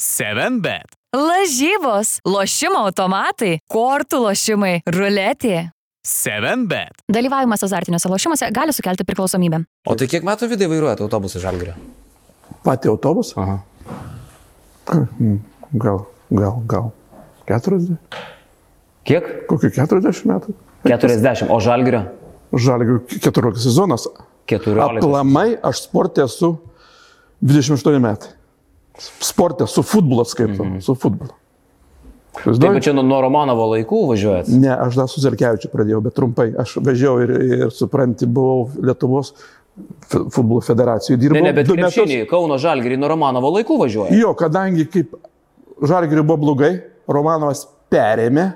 7bet. Lažybos, lošimo automatai, kortų lošimai, ruletė. 7bet. Dalyvavimas azartiniuose lošimuose gali sukelti priklausomybę. O tai kiek metų vidai vairuojate autobusą žalgerio? Patį autobusą? Aha. Gal, gal, gal. 40? Kiek? Kokiu 40 metų? 40. O žalgerio? Žalgių 14 sezonas. 14. Aplamai aš sportė esu 28 metai. Sportė su futbolu skaitau. Mhm. Su futbolu. Taip, čia nuo, Romanovo laikų važiuojat. Ne, aš dar su Zelkevičiu pradėjau, bet trumpai. Aš važiavau ir, ir supranti, buvau Lietuvos futbolo federacijoje. Dirbau Ne, ne, bet krepšinį, Kauno žalgerį nuo Romanovo laikų važiuoja. Jo, kadangi kaip Žalgiriui buvo blogai, Romanovas perėmė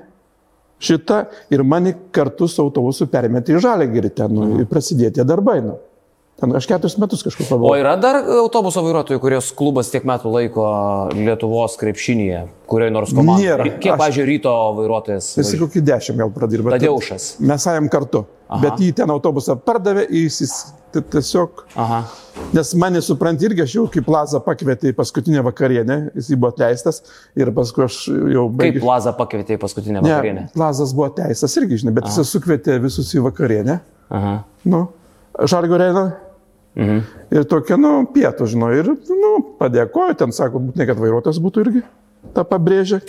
šitą ir mane kartu su autobusu perėmė į Žalgirį ten, nu, ir prasidėjo tie darbai. Nu. Ten aš keturis metus kažkur O pabuvau. yra dar autobuso vairuotojų, kurios klubas tiek metų laiko Lietuvos krepšinėje, kurioje nors komandai. Nėra. Kiek, Aš- pažiūrėjau, ryto vairuotojas? Jis kokį dešimt gal pradirbo. Tadeušas. Mes ėjom kartu. Aha. Aha. Bet jį ten autobusą pardavė, jis tiesiog... Aha. Nes mane supranti irgi, aš jau kaip Plaza pakvietė į paskutinę vakarienę, jis buvo atleistas ir paskui aš jau Kaip baigiau. Plaza pakvietė į paskutinę vakarienę? Ne, Plazas buvo atleistas irgi, žinai, bet jis sukvietė visus į vakarienę. Aha. Nu, Žargo reina. Mhm. Ir tokia, nu, pietų, žinau, ir, nu, padėkoju, ten sako, būtinai, kad vairuotojas būtų irgi, tą pabrėžė.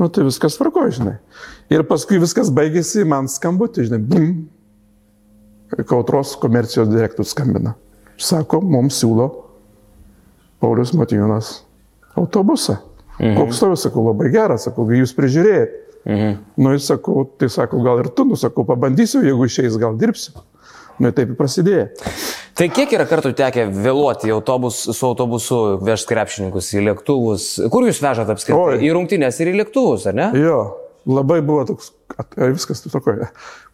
Nu, tai viskas tvarko, žinai. Ir paskui viskas baigėsi, man skambutį, žinai, bum. Kautros komercijos direktorius skambina. Sako, mums siūlo Paulius Matijonas autobusą. Mhm. Koks tavo, sakau, labai geras, sakau, jūs prižiūrėjai. Mhm. Nu, jis sakau, tai sako, gal ir tu, nu, sakau, pabandysiu, jeigu išeis, gal dirbsiu. Nu, taip ir prasidėjo. Tai kiek yra kartų tekę vėluoti autobus, su autobusu vežti krepšininkus į lėktuvus? Kur jūs vežat apskritai? Oi. Į rungtynės ir į lėktuvus, ar ne? Jo, labai buvo toks, ar viskas toko,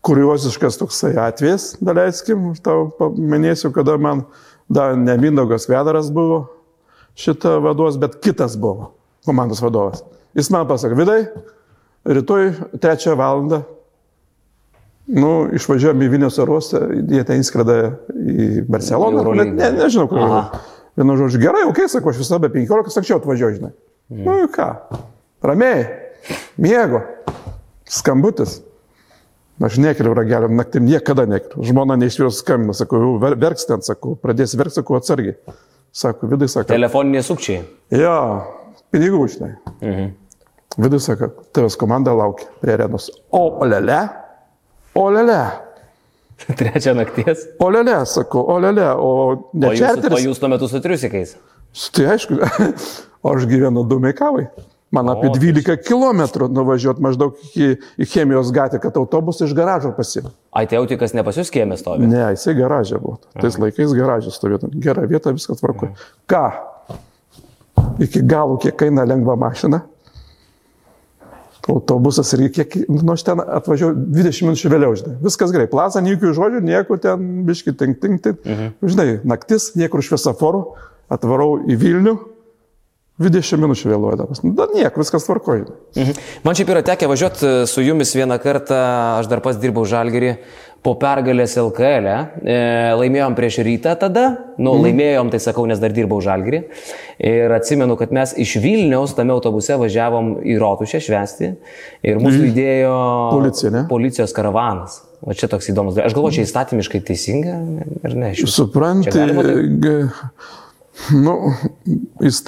kurioziškas toksai atvejas, daleiskim, tau paminėsiu, kada man, dar ne Mindaugas Vedaras buvo šitą vaduos, bet kitas buvo komandos vadovas. Jis man pasakė, Vidai, rytoj trečią valandą, nu, išvažiuojame į Vilnius oro uostą, jie ten įskrenda į Barceloną, net, ne, nežinau, kur. Vienu žodžiu, gerai, ok, sakau, aš visada be 15 anksčiau atvažiuoju, žinai. Mm. Nu, ką, ramiai, miego, skambutis. Aš nekeliu ragelio, naktim niekada nekeliu. Žmona neišvėjus skambina, sakau, ver- verks ten, sakau, pradės verks, sakau, atsargiai. Sako, vidai, sako. Telefoniniai sukčiai. Jo, pinigų, žinai. Mhm. Vidai, sako, tavęs komanda laukia prie arenos. O, olele, olele, Trečią nakties. olele, sakau, olele, o ne O jūs, o čerteris. jūs tuo metu su triusikais. Tai aišku, aš gyvenu Dumeikavai. Man apie O, 12 km nuvažiuoti maždaug iki, į chemijos gatvę, kad autobusą iš garažo pasimti. Ai, tai autikas ne pas jūs kiemė stovi. Ne, jisai garažė buvo. Tais laikais garažė stovėtų. Gera vieta, viskas tvarko. Ką? Iki galo, kiek kaina lengva mašina. Autobusas ir kiek, nu aš ten atvažiavau 20 minučių vėliau, žinai. Viskas gerai. Plaza, jokių žodžių, nieko ten, biški, tink, tink, tink. Mhm. Žinai, naktis, niekur šviesaforų, atvarau į Vilnių, 20 minučių vėluodamas. Nu, dar nieko, viskas tvarkoja. Mhm. Man šiaip yra tekę važiuoti e, su jumis vieną kartą, aš dar pas dirbau žalgerį, po pergalės LKL. E, laimėjom prieš rytą tada, nu, mm. laimėjom, tai sakau, nes dar dirbau žalgerį. Ir atsimenu, kad mes iš Vilniaus tame autobuse važiavom į Rotušę švesti ir mūsų lydėjo Policija, ne? policijos karavanas. O čia toks įdomus. Aš galvoju, čia įstatymiškai teisinga ar ne? taip? g- nu,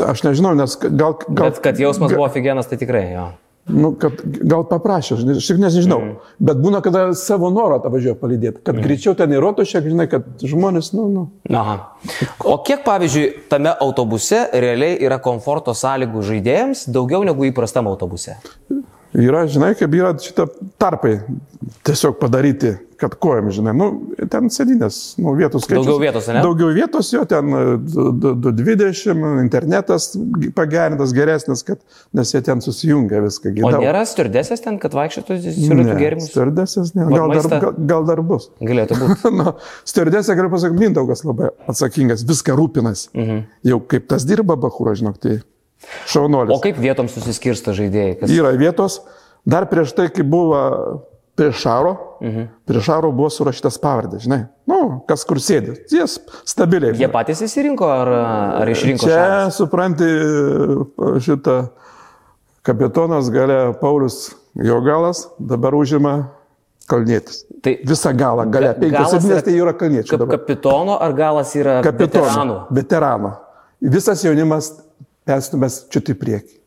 aš nežinau, nes gal... gal Bet kad jausmas buvo aфиgenas, tai tikrai jo. Nu, kad gal paprašė, aš tik nežinau. Mm. Bet būna, kada savo norą atvažiuoja palydėti, kad mm. greičiau ten įroto šiek, žinai, kad žmonės, nu, nu. Aha. O kiek, pavyzdžiui, tame autobuse realiai yra komforto sąlygų žaidėjams daugiau negu įprastam autobuse? Yra, žinai, kaip yra šitą tarpai tiesiog padaryti, kad kojam, žinai, nu, ten sėdinės, nu, vietos skaičius. Daugiau vietos, ne? Daugiau vietos jo, ten e, du- du- 220, internetas pagerintas, geresnis, kad, nes jie ten susijungia viską. gi O nėra sturdesės ten, kad vaikščiotų siūlytų gėrimus? Stardesės, ne, gal dar, maistą? gal, gal dar bus. Galėtų būti. nu, stardesė, galiu pasakyti, Mindaugas labai atsakingas, viską rūpinas. Mhm. Jau kaip tas dirba, Bahūra, žinok, tai šaunuolis. O kaip vietom susiskirsta žaidėjai? Kas... Yra vietos, dar prieš tai, kai buvo prie Šaro, mhm. prie Šaro buvo surašytas pavardė, žinai. Nu, kas kur sėdi. Jis stabiliai. Jie patys įsirinko ar, ar išrinko? Čia, šalis? supranti, šitą kapitonas gale Paulius Jogalas dabar užima Kalnietis. Tai Visą galą, gale. Ga- Penkios septynės tai yra Kalniečių. Kap, kapitono ar galas yra Kapitono. veteranų? Veterano. Visas jaunimas perstumęs čia į priekį.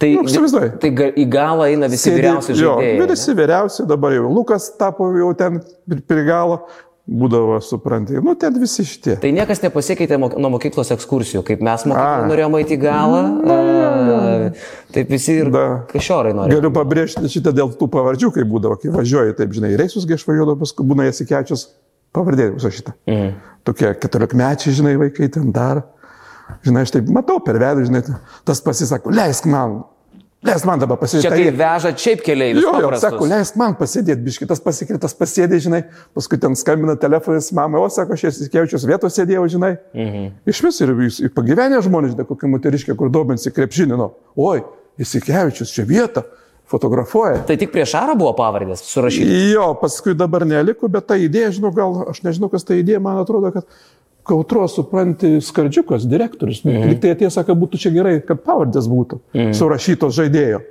Tai, Nu, įsivaizduoji. tai į galą eina visi vyriausi jo, žaidėjai. Visi vyriausi, dabar jau Lukas tapo jau ten prie- galo, būdavo, supranti. Nu, ten visi šitie. Tai niekas nepasikeitė mok nuo mokyklos ekskursijų, kaip mes mokykloje norėjome eiti į galą. a, Taip visi ir Da. kažiorai norėjo. Galiu pabrėžti šitą dėl tų pavardžių, kai būdavo, kai važiuoji, taip žinai, reisus gaišvažiuodavo, paskui būna jasikečius, pavardė viso šitą. Mhm. Tokie keturiolikmečiai, žinai, vaikai ten dar. Žinai, aš taip matau per vedų, žinai, tas pasisako, leisk man, leisk man dabar Čia kai pasisakyti. veža šiaip keliaivius. Jo, jo, sako, leisk man pasėdėti, biški, tas pasikri, tas pasėdė, žinai, paskui ten skambina telefonas, mama, o sako, aš įsikeičius vietos sėdėjau, žinai. Mhm. Iš vis ir, ir pagyvenę žmonės, žinai, kokia moteriškė, kur dobensi krepšinį, nu, oi, įsikeičius čia vietą, fotografuoja. Tai tik prieš Arą buvo pavardės surašytas. Jo, paskui dabar neliko, bet ta idėja, žinau, gal, aš nežinau, kas ta idėja, man atrodo, kad Kautro, supranti, skardžiukas, direktorius. Mhm. Lyg tai tiesa, kad būtų čia gerai, kad pavardės būtų mhm. surašytos žaidėjo.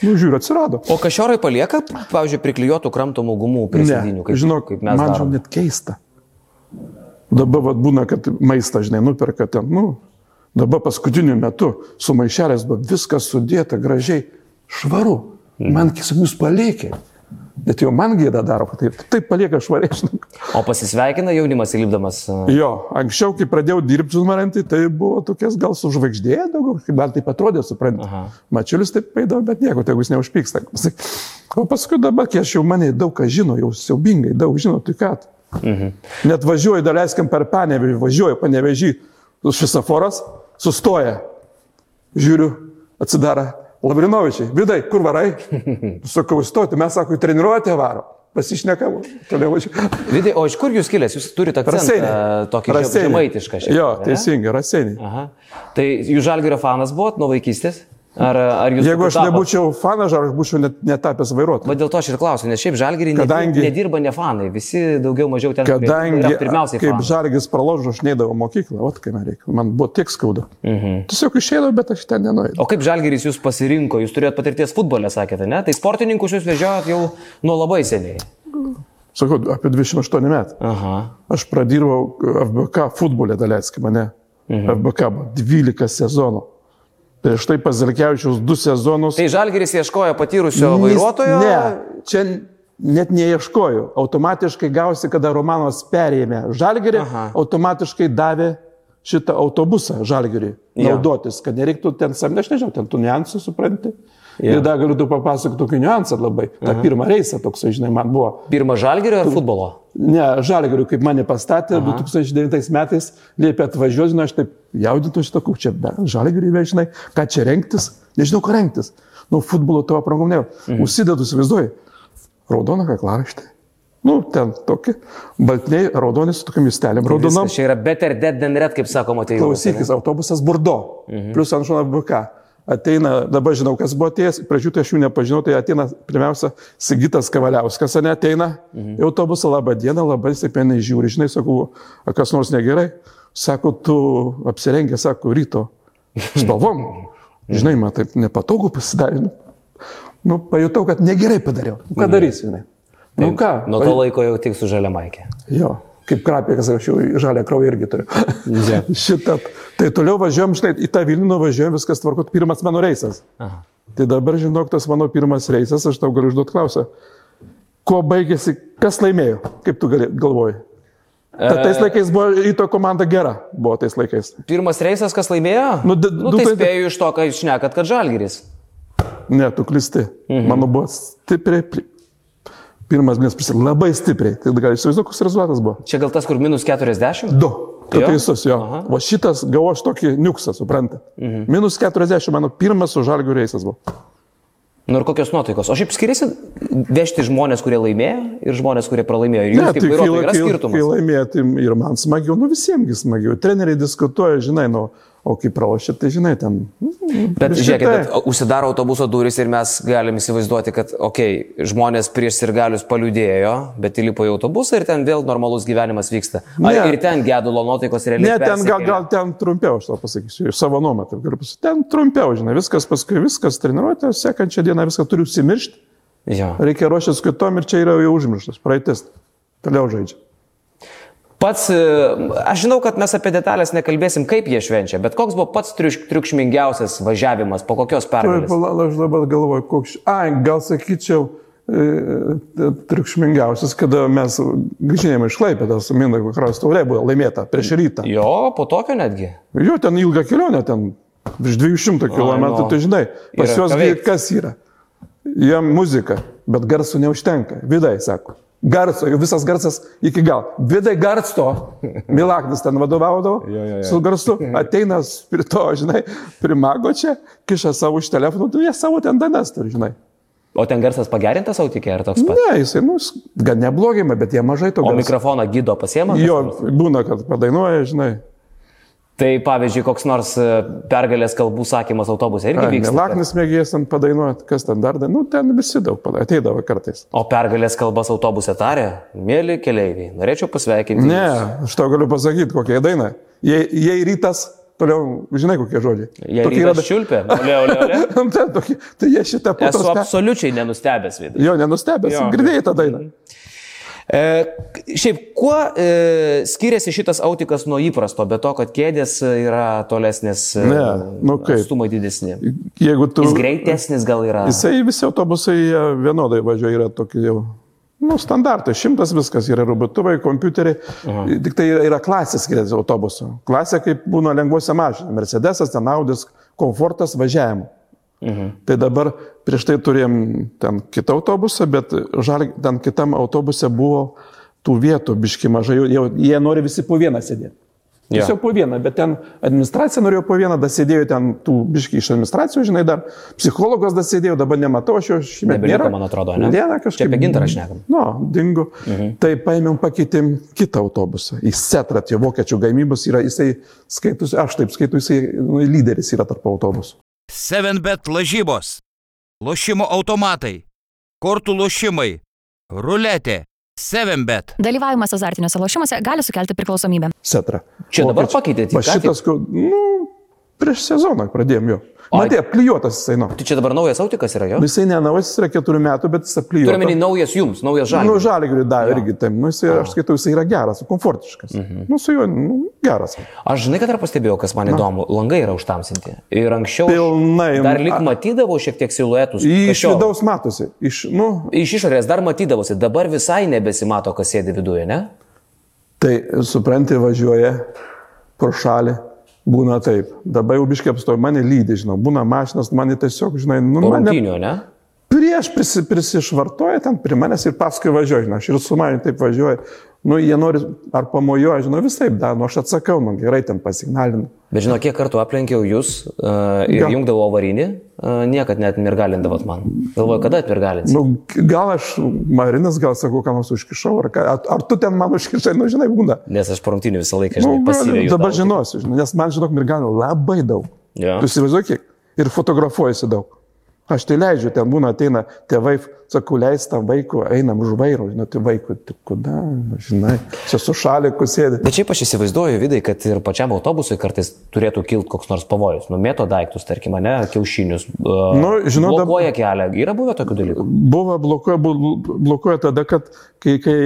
Nu, žiūri, atsirado. O kažiorai palieka, pavyzdžiui, priklijuotų kramtomų gumų prie sėdinių, kaip, žinok, kaip mes man žinau, net keista. Dabar vat, būna, kad maistą, žinai, nuperka ten, nu, dabar paskutiniu metu su maišelės buvo viskas sudėta gražiai, švaru. Mhm. Man, kai sakiau, jūs palikė. Bet jau man gėda daro, kad taip, taip palieka švariai, žinok. O pasisveikina jaunimas įlipdamas. a, Jo, anksčiau, kai pradėjau dirbti žurnalantį, tai buvo tokias gal sužvaigždėję daugiau, man taip atrodė, suprantate. Aha. Mačiulis taip paėdavo, bet nieko, tai jeigu jis neužpyksta. O paskui dabar, kai aš jau mane daug ką žinau, jau siaubingai daug žinau, tai ką. Mhm. Net važiuoju, daleiskim per panevežį, važiuoju panevežį, švisaforas, sustoja. Žiūriu, atsidara. Lavrinovičiai, vidai, kur varai? Sakau, stoti, mes sako, į treniruotę varo. Pasišnekam, toliau važiuoju. Vidai, o iš kur jūs kilęs? Jūs turite akcentą tokį žem- žemaitišką šiek tiek. Jo, teisingai, raseiniai. Aha. Tai jūs žalgerio fanas buvot nuo vaikystės? Ar, ar jūs Jeigu aš tapot? nebūčiau fanas, ar aš būčiau net netapęs vairuotoju. Va dėl to aš ir klausiu, nes šiaip žalgerį Kadangi- nedirba ne fanai, visi daugiau mažiau ten Kadangi, pirmiausiai kaip žargis praložo, aš neidavau mokyklą, o kai man reikia, man buvo tiek skauda. Mhm. Tiesiog išėjau, bet aš ten nenuėjau. O kaip žalgeris jūs pasirinko, jūs turėjot patirties futbole, sakėte, ne? Tai sportininkus jūs vežiojot jau nuo labai seniai. Sakau, apie 28 metų. Aha. Aš pradirbau FBK futbolė, daleiskai mane. Mhm. FBK buvo 12 sezonų. Prieš tai pas Zelkevičius 2 sezonus. Tai žalgeris ieškojo patyrusio vairuotojo? Ne, čia net neieškoju. Automatiškai gausi, kada Romanovas perėmė Žalgerį, Aha. automatiškai davė šitą autobusą Žalgerį naudotis, kad nereiktų ten samdyti, aš nežinau, ten tų niuansų supranti. Jo. Ir dar galiu tu papasakoti tokį niuansą labai. Ta pirmą reisą toks, žinai, man buvo. Pirmą žalgerio ar futbolo? Ne, Žalgiriu, kaip mane pastatė, Aha. 2009 metais liepė atvažiuoti, žinai, aš taip jaudintų šitą kučią, Žalgiriu vežinai, ką čia rengtis, nežinau, ką rengtis. Nu, futbolo tavo aprangom ne. Mhm. Užsidedu, įsivaizduoju, raudoną kaklaraštį. Nu, ten tokie, baltiniai, raudoni su tokiam mistelėm, raudonom. Viskas, čia yra better dead than red, kaip sakoma, tai Klausykis, autobusas Burdo, mhm. plus ant šono BK. Ateina, dabar žinau, kas buvo atėjęs, pradžių tai aš jų nepažinau, tai ateina pirmiausia Sigitas Kavaliauskas, ne ateina mhm. į autobusą, laba diena, labai stipriai žiūri, žinai, sakau, "A kas nors negerai, sako, tu apsirengė, sako, ryto spalvom, žinai, man taip nepatogu pasidarė. Nu, Nu, pajutau, kad negerai padariau. Nu, Ką darysi, žinai? Nu ką? Nuo to laiko jau tik su žalia maikė. Jo, kaip krapikas, aš jau žalę kraują irgi turiu. Šitą. Tai toliau važiuojam, žinai, į tą Vilnių važiuojam, viskas tvarkot, pirmas mano reisas. Aha. Tai dabar, žinok, tas mano pirmas reisas, aš tau galiu užduoti klausimą. Kuo baigėsi, kas laimėjo, kaip tu gali, galvoji? Ta, tais laikais buvo ryto komanda gera, buvo tais laikais. Pirmas reisas, kas laimėjo? Nu, nu, tai tai- spėjau iš to, ką jūs šnekat, kad žalgeris. Ne, tu klisti. Mhm. Mano buvo stipriai. Pirmas blės prisimenu, labai stipriai. Tai gali įsivaizduoti, koks rezultatas buvo. Čia gal tas, kur minus 40? Du. Tu Jo? teisus jo. Aha. O šitas gavo aš tokį niuksą, supranta. Mhm. Minus 40 mano pirmas su žalgių reisas buvo. Nu ir kokios nuotaikos? O šiaip skiriasi vežti žmonės, kurie laimėjo ir žmonės, kurie pralaimėjo. Ir jūs Ne, kaip vairuotojai yra kai, kai skirtumas. laimėjo, tai ir man smagiau, nu visiems smagiau. Treneriai diskutuoja, žinai, nu, O kai pralošė, tai žinai, ten... mm, Bet žiūrėkit, bet užsidaro autobuso durys ir mes galim įsivaizduoti, kad, okei, okay, žmonės prieš sirgalius paliūdėjo, bet įlipo į autobusą ir ten vėl normalus gyvenimas vyksta. Ar Ne. ir ten gedulo nuotaikos realiai? Ne, ten gal, gal ten trumpiau, aš tau pasakysiu, iš savo nuomonę, taip galiu pasakyti. Ten trumpiau, žinai, viskas paskui, viskas treniruotė, sekančią dieną viską turiu užsimiršti, Jo. reikia ruoštis kitom ir čia yra jau užmirštas, praeitis, toliau žaidžia. Pats, e, aš žinau, kad mes apie detalės nekalbėsim, kaip jie švenčia, bet koks buvo pats triuš- triukšmingiausias važiavimas, po kokios pergalės? pala, aš dabar galvoju, koks. Ai, gal sakyčiau, e, triukšmingiausias, kada mes grįžinėjome iš Klaipėdas, Mindaugo krašto taurė buvo laimėta prieš rytą. Jo, po tokio netgi. Jo, ten ilga kelionė, ten virš 200 km, no. tai žinai, pas juos kas yra? Jiem muzika, bet garsų neužtenka. Vidai, sako. Garso, jau visas garsas iki gal. Vidai garsto. Milaknis ten vadovaudavo Jo, jo, jo. su garsu. Ateina prie to, žinai, prie mago čia, kiša savo iš telefonų, tu jie savo ten danas turi, žinai. O ten garsas pagerintas autikė ar toks pat? Ne, jisai, nu, gan neblogai, bet jie mažai to O garso. mikrofoną gydo pasiema? Jo, būna, kad padainuoja, žinai. Tai pavyzdžiui, koks nors e, pergalės kalbų sakymas autobuse irgi vyksta. Laknis mėgėjas ten padainuoti, kas ten dar, da- nu, ten visi daug padai- ateidavo kartais. O pergalės kalbas autobuse tarė, mėly keleiviai, norėčiau pasveikinti. Ne, jus. aš tau galiu pasakyti, kokia daina. Jei, jei rytas, toliau, žinai, kokie žodžiai. Jie Tokie yra čiulpė, ole, ole, ole. tai, tokie, tai jie šitą Esu putos. absoliučiai nenustebęs viduje. Jo, nenustebęs, girdėjai tą dainą. E, šiaip, kuo e, skiriasi šitas autikas nuo įprasto, be to, kad kėdės yra tolesnės, e, Ne, nu kaip. atstumai didesni. Jeigu tu... Jis greitesnis gal yra. Jisai visi autobusai vienodai važiuoja, yra tokie jau. Nu, standartai, šimtas viskas yra robotuvai, kompiuteriai. Tik tai yra, yra klasės skiriasi autobuso. Klasė kaip būna lengvuose mašinose. Mercedesas, ten Audis, komfortas važiavimo. Mhm. Tai dabar prieš tai turėjom ten kitą autobusą, bet žal, ten kitam autobuse buvo tų vietų biški mažai, jau, jie nori visi po vieną sėdėti. Jo. Tiesiog po vieną, bet ten administracija norėjo po vieną, dar sėdėjo ten tų biški iš administracijos, žinai, dar psichologas dar sėdėjo, dabar nematau, aš jo Nebeliko, nėra. man atrodo, ne? Nėra kažkaip. Čia apie gintarą šnekam. Nu, dingo. Mhm. Tai paėmėm, pakeitėm kitą autobusą. Į Setrat, jo vokiečių gamybos yra, jisai skaitus, aš taip skaitau, jisai nu, lyderis yra tarp autobusų. 7bet lažybos, lošimo automatai, kortų lošimai, ruletė, 7bet. Dalyvavimas azartiniuose lošimuose gali sukelti priklausomybę. Setra. Čia dabar Vokiečių- pakeitėt, į Va ką šitas, nu, prieš sezoną pradėjom jo. Ai. Matė, apklijuotas jisai, nu. Tai čia dabar naujas autikas yra jo? Jisai nenaujas, jis yra keturių metų, bet jis apklijuotas. Turiu menį naujas jums, naujas Nu, žalias. žalį davė irgi taip. Nu, jisai, aš skaitau, jisai yra geras, komfortiškas. Mhm. Nu, su juo, nu, geras. Aš žinai, kad dar pastebėjau, kas man įdomu, langai yra užtamsinti. Ir anksčiau Pilnai. dar lik A- matydavau šiek tiek siluetus. Iš vidaus matosi. Iš, nu, Iš išorės dar matydavosi, dabar visai nebesimato, kas sėdi viduje, ne? tai, supranti, važiuoja pro šalį. Būna taip. Dabar jau biškiai apstoju, mane lydi, žinau. Būna mašinas, mane tiesiog, žinai, nu, Po mane rungtynių, ne? Prieš prisi, prisišvartoja ten prie manęs ir paskui važiuoja, žinai, aš ir su manimi taip važiuoju. Nu, jie nori ar pamojuoja, žinau, visai, da, nu, aš atsakau, nu, gerai, ten pasignalinu. Bet žinau, kiek kartų aplenkiau jūs uh, ir Gal- jungdavau avarinį, uh, niekad net mirgalindavot man. Galvoju, kada atmirgalinsit? Nu, gal aš, Marinas, gal sakau, ką nors užkišau, ar, ką, ar, ar tu ten man užkišai, nu, žinai, būna. Nes aš po rungtynių visą laiką, Nu, žinai, pasyviai. dabar jutau. žinosiu, žinai, nes man, žinok, mirganų labai daug. Jo. Tu įsivaizduoji, kiek? Ir fotografuojasi daug. Aš tai leidžiu, ten būna, ateina tėvai, sakau, leis tam vaikų, einam už vairo, žinai, tai vaikų, tai kuda, žinai, čia su šaliku sėdi. Bet šiaip aš įsivaizduoju, vidai, kad ir pačiam autobusui kartais turėtų kilti koks nors pavojus. Numėto daiktus, tarkim, ne, kiaušinius. Uh, Nu, žinau, dab- blokuoja kelią. Yra buvę tokių dalykų. Buvo blokuoja, bu- blokuoja tada, kad kai, kai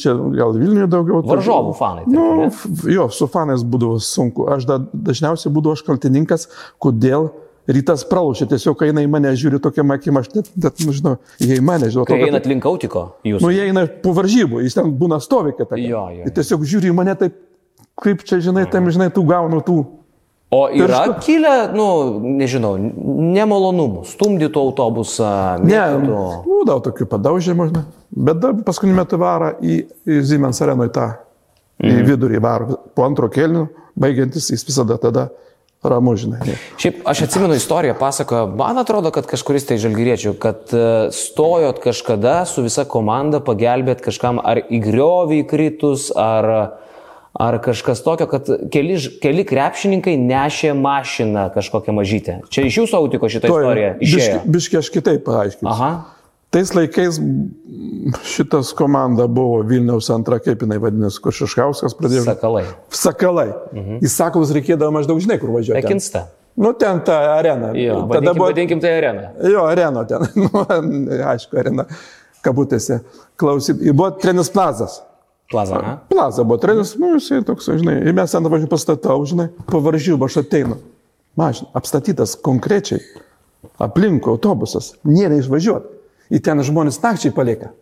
čia gal Vilniuje daugiau. tai- Varžovų fanai, taip, Nu, ne? jo, su fanais būdavo sunku. Aš da, dažniausiai būdavau aš kaltininkas, kodėl rytas pralaušė. Tiesiog eina į mane, žiūri tokia akim, aš net, net nu, žinau, jie į mane, žinau, to, kad- einat link autiko, jūs. Nu, jie eina po varžybų, jis ten būna stovi kitą. Jo, jo. Ir tiesiog žiūri į mane taip, kaip čia, žinai, tam, žinai, tų gaunų tų. O yra pirštų- kilę, nu, nežinau, nemalonumų, stumdytų autobusą, Ne, mėtytų. būdavo tokių padaužymų, žinai. Bet paskutiniu metu varo į, į Siemens areną į tą, į Mhm. vidurį varo. Po antro kelnių, baigiantis, jis visada tada ramu, žinai. Šiaip aš atsimenu istoriją, pasakojo, man atrodo, kad kažkuris tai žalgyriečių, kad e, stojot kažkada su visa komanda pagelbėt kažkam ar į griovį įkritus, ar, ar kažkas tokio, kad keli, keli krepšininkai nešė mašiną kažkokią mažytę. Čia iš jūsų autiko šitą istoriją išėjo. biški, biški aš kitaip paaiškinsiu. Aha. Tais laikais šitas komanda buvo Vilniaus antra, kaip jinai vadinasi, kur Šiškauskas pradėjo. Sakalai. Sakalai. Mhm. Į sakalus reikėdavo maždaug žinai, kur važiuoti. Pekinsta. Nu, ten ta arena. Jo, Tada vadinkim, buvo. vadinkim tai arena. Jo, arena ten. Nu, aišku, arena. Kabutėse. Klausyt. Ir buvo trenis plazas. Plaza. aha. Plaza buvo trenis, nu, jisai toks, žinai. Ir mes ten važiuoju pastatau, žinai, po varžybų aš ateinu. Mašina, apstatytas konkrečiai. Aplinkui autobusas. Nėra išvažiuoti. Į ten žmonės nakčiai palieka.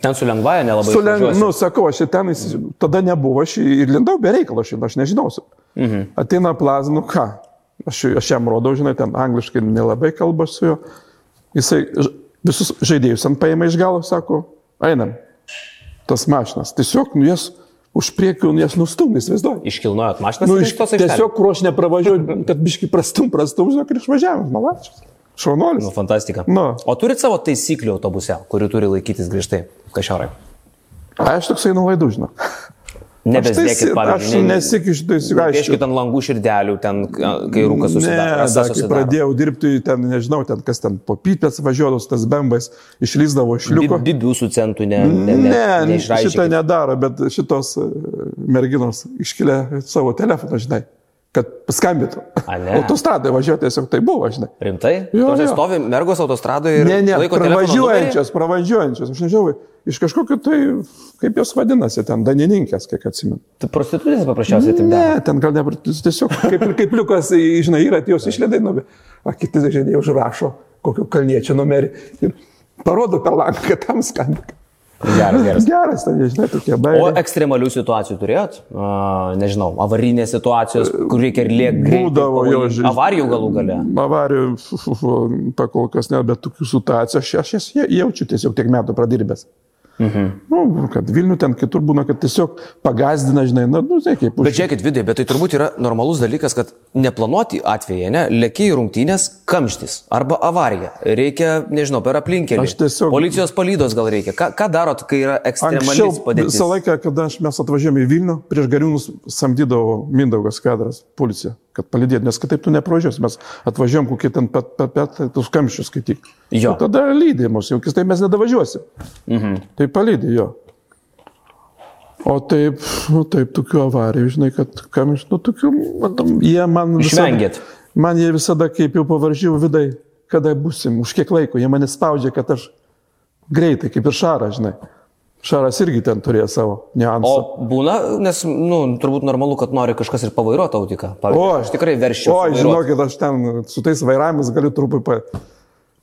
Ten su lengvaja nelabai. Su, len- išvažiuosi. nu, sakau, aš ten, tada nebuvo, aš ir lindau be reikalo, aš, aš nežinausiu. Mhm. Ateina plaza, nu ką, aš, aš jam rodau, žinai, ten angliškai nelabai kalba su juo. Jisai visus žaidėjus ant paėmė iš galo, sako, einam. Tas mašinas. Tiesiog, nu, jas už priekių, nu, jas nustumė, įsivaizduoju. Iškilnojot mašiną. Nu, iš, tiesiog, kur aš nepravažiuoju, kad biški prastum, prastum, žinok, ir išvažiavam, malačius. Šaunuolis. Nu, fantastika. Nu. O turit savo taisyklių autobuse, kurių turi laikytis grįžtai, kažiorai. Aš toksai nulaidų, žinok. Nebesdėkit, Aš pavyzdžiui. ne- nesikišiu, tai aišku. Pieškit ant langų širdelių, ten, kai rūkas Ne, susidaro. rasa dar kai pradėjau dirbti, ten nežinau, ten kas ten po pypės važiuodavus, tas bembais, išlyzdavo iš liuko. Bibių su centu ne, ne, ne, Ne, šitą nedaro, bet šitos e, merginos iškilė savo telefoną, žinai, kad paskambėtų. A, ne? Autostradai važiuoti tiesiog tai buvo, žinai. Rimtai? Jo, jo. stovi mergos autostradoje ir Ne, ne, pravažiuojančios, pravažiuojančios, aš nežinau, iš kažkokio tai, kaip jos vadinasi, ten danininkės, kiek atsimenu. Tai prostitutės paprasčiausiai taip daro. Ne, ten gal ne, tiesiog kaip, kaip liukas, žinai, yra, jos išledai, nu, o kiti žaidėjai užrašo kokio kalniečio numerį ir parodo per langą, kad tam skambina. Geras, geras. Geras, tai žinai, tokie O bairiai. ekstremalių situacijų turėjot? A, nežinau, avarinės situacijos, kur reikia ir lėkti greitai. Būdavo pavojingai. žinai. Avarijų galų gale. Avarijų, fu, fu, fu, pa kol kas ne, bet tokių situacijų aš, aš jas jau- jaučiu tiesiog tiek metų pradirbęs. Mhm. Nu, kad Vilnių ten kitur būna, kad tiesiog pagazdina, žinai, na, nu, žinai, kaip Bet žiūrėkit, vidai, bet tai turbūt yra normalus dalykas, kad neplanuoti atvejai, ne, lėkiai rungtynės, kamštis arba avarija. Reikia, nežinau, per aplinkelį. Aš tiesiog- Policijos palydos gal reikia. Ką, ką darot, kai yra ekstremali padėtis? visą laiką, kada mes atvažiavome į Vilnių, prieš gariūnus samdydavo Mindaugas kadras, policija, kad palidėtų, nes kitaip tu neprožiūrės, mes atvažiavom kokį ten pet, pet, pet, tus kamščius skaityk. Jo. O tada lydė mus, jau kitaip mes nedavažiuosim. Mhm. Tai palydė jo. O taip, nu taip, tokių avarijų, žinai, kad kamščių, nu tokių, matom, jie man Išvengėt. Man jie visada, kaip jau pavaržyjau vidai, kada busim, už kiek laiko, jie mane spaudžia, kad aš greitai, kaip ir Šaras, žinai. Šaras irgi ten turėjo savo niuansą. O būna, nes, nu, turbūt normalu, kad nori kažkas ir pavairuoti autiką. O, Pavyzdžiui, aš tikrai verščiau. O, žinokit, aš ten su tais vairavimais galiu truputį pa...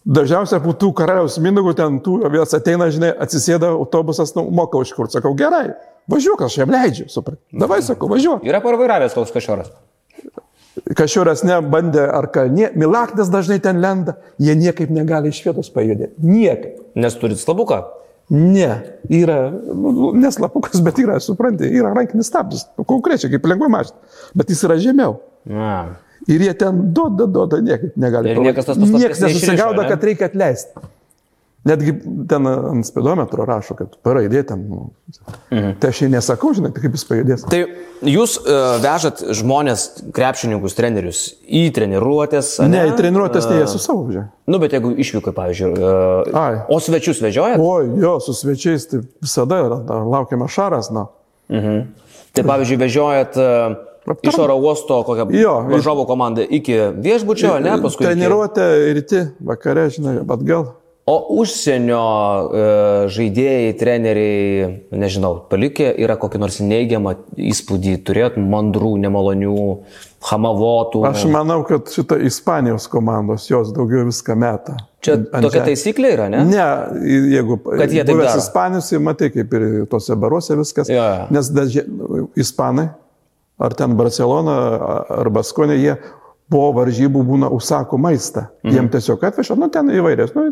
Dažniausiai po tų karaliaus mindogų ten tų vėl ateina, žinai, atsisėda autobusas, nu, moka už kur. Sakau, gerai, važiuok, aš jam leidžiu, suprat. Davai, sakau, važiuok. Yra parvairavęs toks kažoras. Kažkuras nebandė ar kalnie, Milaknis dažnai ten lenda, jie niekaip negali iš vietos pajudėti. Niekaip. Nes turit slabuką. Ne, yra, nu, neslapukas, bet yra, supranti, yra rankinis stabdis, nu, konkrečiai kaip lengva mašina, bet jis yra žemiau. Na. Ir jie ten duoda, duoda, niekaip negali. Ir niekas tas paslapties Niekas neišrišo, nesusigaudo, ne? kad reikia atleisti. Netgi ten ant speedometro rašo, kad paraidė ten. Nu. Mhm. Tai aš jai nesakau, žinai, tai kaip jis pajudės. Tai jūs uh, vežat žmonės, krepšininkus, trenerius į treniruotės. Ne, į treniruotės ne, jie su savo važiuoja. Nu, bet jeigu išvyko, pavyzdžiui. Uh, Ai. o svečius vežiojat? O, jo, su svečiais tai visada laukiame šaras, na. Tai pavyzdžiui, vežiojat uh, Aptarnam. iš oro uosto kokią Jo, varžovų komandą iki viešbučio, ne, paskui. iki- Treniruotė ryte, vakare, žinai, atgal. O užsienio e, žaidėjai, treneriai, nežinau, palikė yra kokį nors neigiamą įspūdį, turėt mandrų, nemalonių, hamavotų. Aš manau, kad šita Ispanijos komandos jos daugiau viską meta. Čia tokia žemės. taisyklė yra, ne? Ne, jeigu Kad jie taip daro. Ispanijos, tai matai, kaip ir tose baruose viskas. Jo. Nes dažnai Ispanai, ar ten Barcelona, ar Baskonė, jie po varžybų būna užsako maistą. Mhm. Jiem tiesiog atveža, nu ten įvairias. Nu,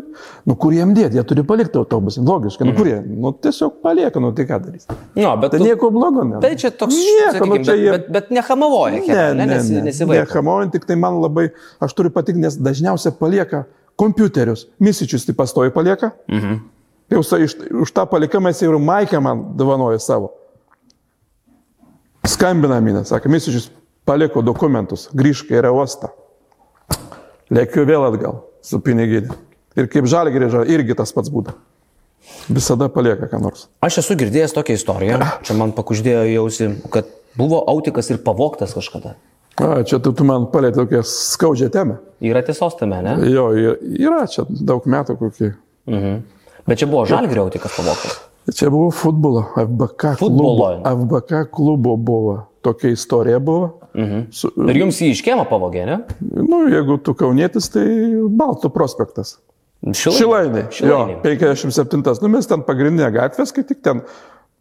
nu kur jiem dėti, jie turi palikti autobusą. Logiškai, nu kur jie, nu tiesiog palieka, nu tai ką darys. Jo, bet, Tai tu, nieko blogo ne. tai čia toks, Nieko, nu, čia bet, jie- bet, bet nehamavoja, Ne, ne, ne, ne. nesivaiko. Nehamoujant, tik tai man labai, aš turiu patikti, nes dažniausiai palieka kompiuterius, misičius tai pastoji palieka. Mhm. Jau iš, už tą palikimą jis ir Maikę man dovanoja savo. Skambina minė, sakė, Misičius paliko dokumentus, grįžk į Reostą. Lėkiu vėl atgal su piniginė. Ir kaip žalį grįžo, irgi tas pats būda. Visada palieka ką nors. Aš esu girdėjęs tokią istoriją, čia man pakuždėjo jausi, kad buvo autikas ir pavoktas kažkada. A, čia tu, tu man palėtė tokią skaudžią temą. Yra tiesos tame, ne? Jo, yra čia daug metų kokį. Mhm. Bet čia buvo žalgrio autikas pavoktas. Čia buvo futbolo, FBK klubo. Futbolo. FBK klubo buvo. Tokia istorija buvo. Mhm. Su, Ir jums jį iškėmą pavogė, ne? nu, jeigu tu kaunietis, tai Baltų prospektas. Šilainiai. Jo, Šilainiai. 57. Nu, mes ten pagrindinė gatvė, kai tik ten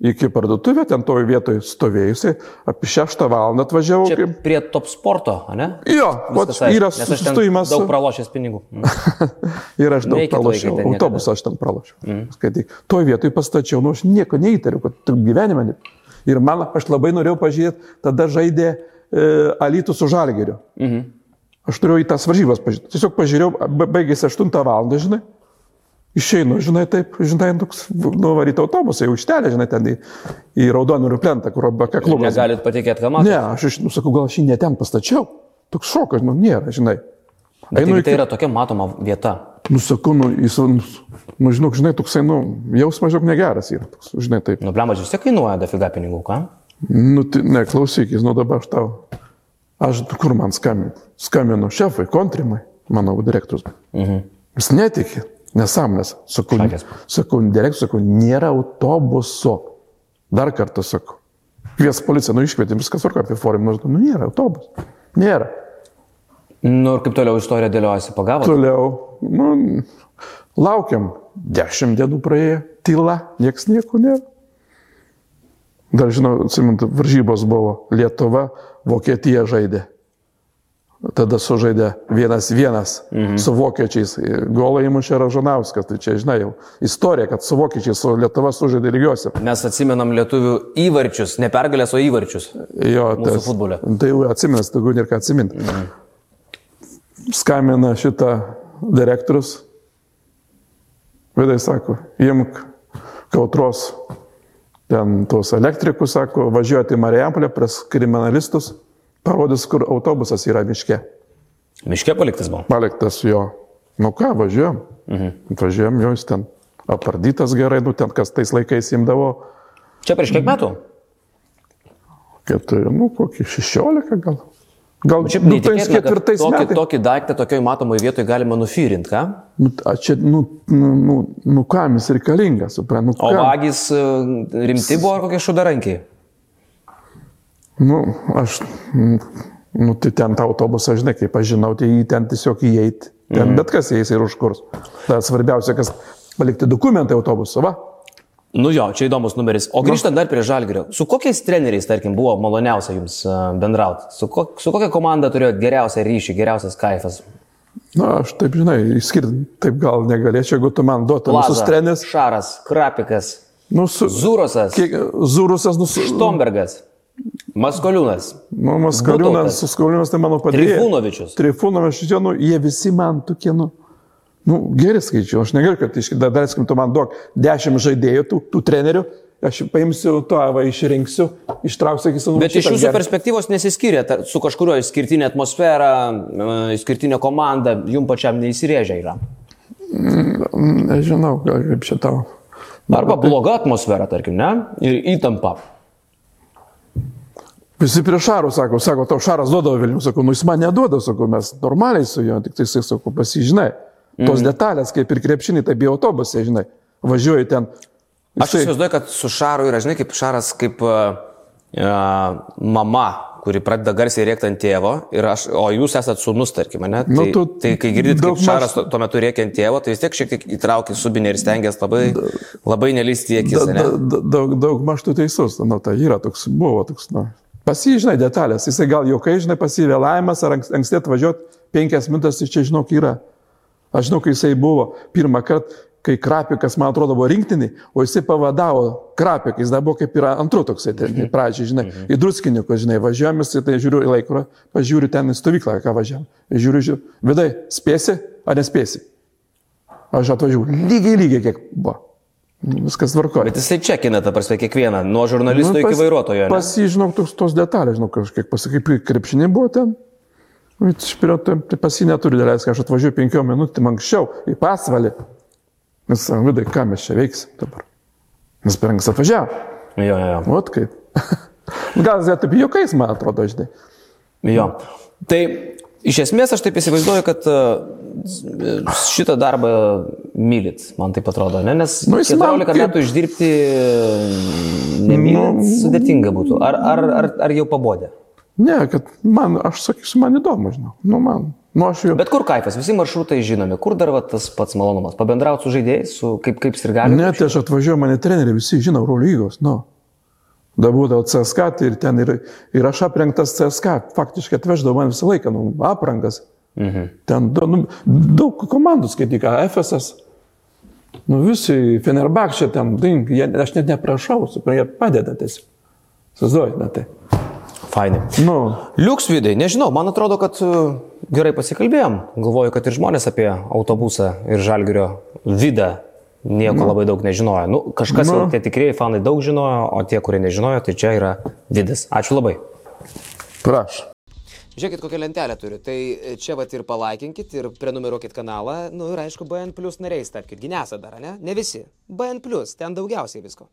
iki parduotuvė, ten toje vietoje stovėjusiai, apie 6 val. atvažiavau. Čia prie top sporto, ne? Jo, aišku, yra sustojimas. Daug pralošęs pinigų. Mhm. Ir aš daug Neikit pralošiau. Autobusą aš ten pralošiau. Mm. Skaityk. Toje vietoje pastačiau, nu aš nieko neįtariu, kad gyvenime. Ne... Ir man, aš labai norėjau pažiūrėti, tada žaidė e, Alytų su Žalgeriu. Mm. Aš turėjau į tas varžybas pažiūrėti. Tiesiog pažiūrėjau, ba- baigėsi 8 val. žinai. Išeinu, žinai, taip, žinai, toks, nuvaryti autobusą į užtelę, žinai, ten į, į Raudonų plentą, kur BK klubas. Negalit patikėti, ką matau. Ne, aš iš, nu, sakau, gal aš jį ne ten pastačiau. Toks šokas, man nėra, žinai. Einu, iki- tai yra tokia matoma vieta. Nu, sakau, nu, jis, nu, nu, žinok, žinai, toksai, nu, jausmas žinok negeras yra, toks, žinai, taip. Nu, blemas vis tiek kainuoja dafiga pinigų, ką? Nu, tai, ne, klausykis, nu dabar aš tau, aš kur man skambinu? Skambinu šefui, kontrimai, mano direktorius. Mhm. Jis netikė, nesąmonės. Sakau, sakau, direktorius, sakau, nėra autobuso. Dar kartą sakau. Kvies policiją, nu iškvietėm, viskas varko apie forum, nu, nu nėra autobuso. Nėra. Nu ir kaip toliau istorija dėliojasi, pagavo? Toliau, nu, laukiam, dešimt dienų praėjo, tyla, nieks nieko nėra. Dar žinau, atsimint, varžybos buvo Lietuva, Vokietija žaidė. Tada sužaidė vienas vienas mhm. su vokiečiais. Golą įmušė Ražanauskas. Tai čia, žinai, jau istorija, kad su vokiečiais, su Lietuva sužaidė lygiuose. Mes atsimenam lietuvių įvarčius, ne pergalės, o įvarčius. Jo, futbole. Tai jau atsiminęs, daugiau nėra ką atsiminti. Mhm. Skamina šitą direktorius. Vidai sako, imk kautros ten tuos elektrikus, sako, važiuoti į Marijampolę pras kriminalistus, parodys, kur autobusas yra miške. Miške paliktas buvo. Paliktas jo. Nu ką, važiuojam. Mhm. Važiuojam, jo jis ten apardytas gerai, nu ten kas tais laikais imdavo, Čia prieš kiek metų? keturi, nu kokį 16 gal. Gal nu, neįtikėtina, kad tokį, metais. tokį daiktą tokioj matomoj vietoje galima nufyrinti, ką? Nu, a čia, nu, nu, nu, nu kam jis reikalingas, suprantu, nu, O vagys e, rimti buvo ar kokie šudarankiai? Nu, aš, nu, tai ten tą autobusą, žinai, kaip aš žinau, tai jį ten tiesiog įeiti. Ten mm. bet kas įeis ir užkurs. Tai svarbiausia, kas palikti dokumentai autobuso, va. Nu jo, čia įdomus numeris. O grįžtant dar prie Žalgirio, su kokiais treneriais, tarkim, buvo maloniausia jums e, bendrauti? Su, ko, su kokia komanda turėjo geriausią ryšį, geriausias kaifas? Na, aš taip, žinai, išskirti taip gal negalėčiau, jeigu tu man duotum visus trenis. Šaras, Krapikas, Nu, su, Zurosas, kiek, Zurusas, nu, su, Štombergas, Maskoliūnas. nu, su Skaliūnas, tai mano padėjėjas. Trifunovičius. Trifunovičius, nu, jie visi man tokie, nu, nu geri skaičiai. Aš negaliu, kad iš, dar, dar, tu man duok dešimt žaidėjų, tų, tų trenerių, aš paimsiu to, va, išrinksiu, ištrauksiu, sakysiu, nu, Bet iš jūsų geras. perspektyvos nesiskyrė tar- su kažkurio išskirtinė atmosfera, išskirtinė komanda, jum pačiam neįsirėžia yra. Nežinau, gal kaip čia tau. Arba bloga atmosfera, tarkim, ne? Ir įtampa. Visi prie Šaro sako, sako, tau Šaras duodavo Vilnių, sako, nu jis man neduoda, sako, mes normaliai su juo, tik tai jisai, sako, pasižinai. Tos Mhm. detalės, kaip ir krepšinį, taip į autobusą, žinai. Važiuoji ten. Aš įsivaizduoju, kad su Šaru yra, žinai, kaip Šaras, kaip uh, mama, kuri pradeda garsiai rėkti ant tėvo, ir aš, o jūs esate sunus, tarkim, ne? Tai, Nu, tu tai kai girdit, kaip Šaras tuo, tuo metu rėkia ant tėvo, tai vis tiek šiek tiek įtraukia subinį ir stengiasi labai, labai nelysti į akis, Da- da- da- Daug, daug maž tu teisus, nu, tai yra toks, buvo toks, nu. Pasižinai detalės, jisai gal jokai, žinai, pasivėlavimas ar anks- anksti atvažiuoti penkias minutės, tai čia žinok yra. Aš žinau, kai jisai buvo pirmą kartą, kai Krapikas, man atrodo, buvo rinktinį, o jisai pavadavo Krapiką, jis dar buvo kaip yra antrų toksai, ten, Mhm. pradžiai, žinai, į druskinikus, žinai, važiuojame, tai žiūriu į laikrodį, pažiūriu ten į stovyklą, ką važiuojam. Žiūriu, žiūriu, vidai, spėsi ar nespėsi? Aš atvažiuoju lygiai, lygiai kiek buvo. Viskas tvarkoja. Bet jisai čekina, ta prasme, kiekvieną, nuo žurnalisto iki vairuotojo. Nu, Pas jį, žinok, tos, tos detalės, žinok, kažkiek pasakai, kaip krepšinė buvo ten. Nu, iš pirmo, tai, pas jį neturi kai aš atvažiuoju penkiom minutėm anksčiau į pasvalį. Nes, sakom, vidai, ką mes čia veiksim dabar. Nes per anksti atvažiavo. Jo, jo, jo. Vat kaip. Gal jie taip juokais, man atrodo, žinai. jo. Tai iš esmės aš taip įsivaizduoju, kad e, šitą darbą mylit, man taip atrodo, ne? Nes Nu, jis man 14 kaip- metų išdirbti nemylit Nu. sudėtinga būtų. Ar, ar, ar, ar jau pabodė? Ne, kad man, aš sakysiu, man įdomu, žinau. Nu, man. Nu, aš jau. Bet kur kaifas, visi maršrutai žinomi, kur dar va, tas pats malonumas? Pabendrauti su žaidėjais, su kaip, kaip ir gali. Ne, tai aš atvažiuoju, mane treneriai visi žino, Euro lygos, nu. Dabar būdavo CSK tai ir ten ir, ir aš aprengtas CSK, faktiškai atveždavo man visą laiką, nu, aprangas. Mhm. Ten nu, daug komandų skaityk, FSS. Nu, visi Fenerbakšė ten, dink, jie, aš net neprašau, suprantu, jie padeda tiesiog. Suzuoju, na tai. Fainai. Nu, Liuks vidai, nežinau, man atrodo, kad e, gerai pasikalbėjom. Galvoju, kad ir žmonės apie autobusą ir žalgerio vidą nieko nu. labai daug nežinojo. Nu, kažkas, Nu. nu. tie tikrieji fanai daug žinojo, o tie, kurie nežinojo, tai čia yra vidas. Ačiū labai. prašau. Žiūrėkit, kokią lentelę turiu. Tai čia vat ir palaikinkit, ir prenumeruokit kanalą. Nu ir aišku, BN Plus nariais tapkite. Ginesa dar, ne? Ne visi. BN Plus, ten daugiausiai visko.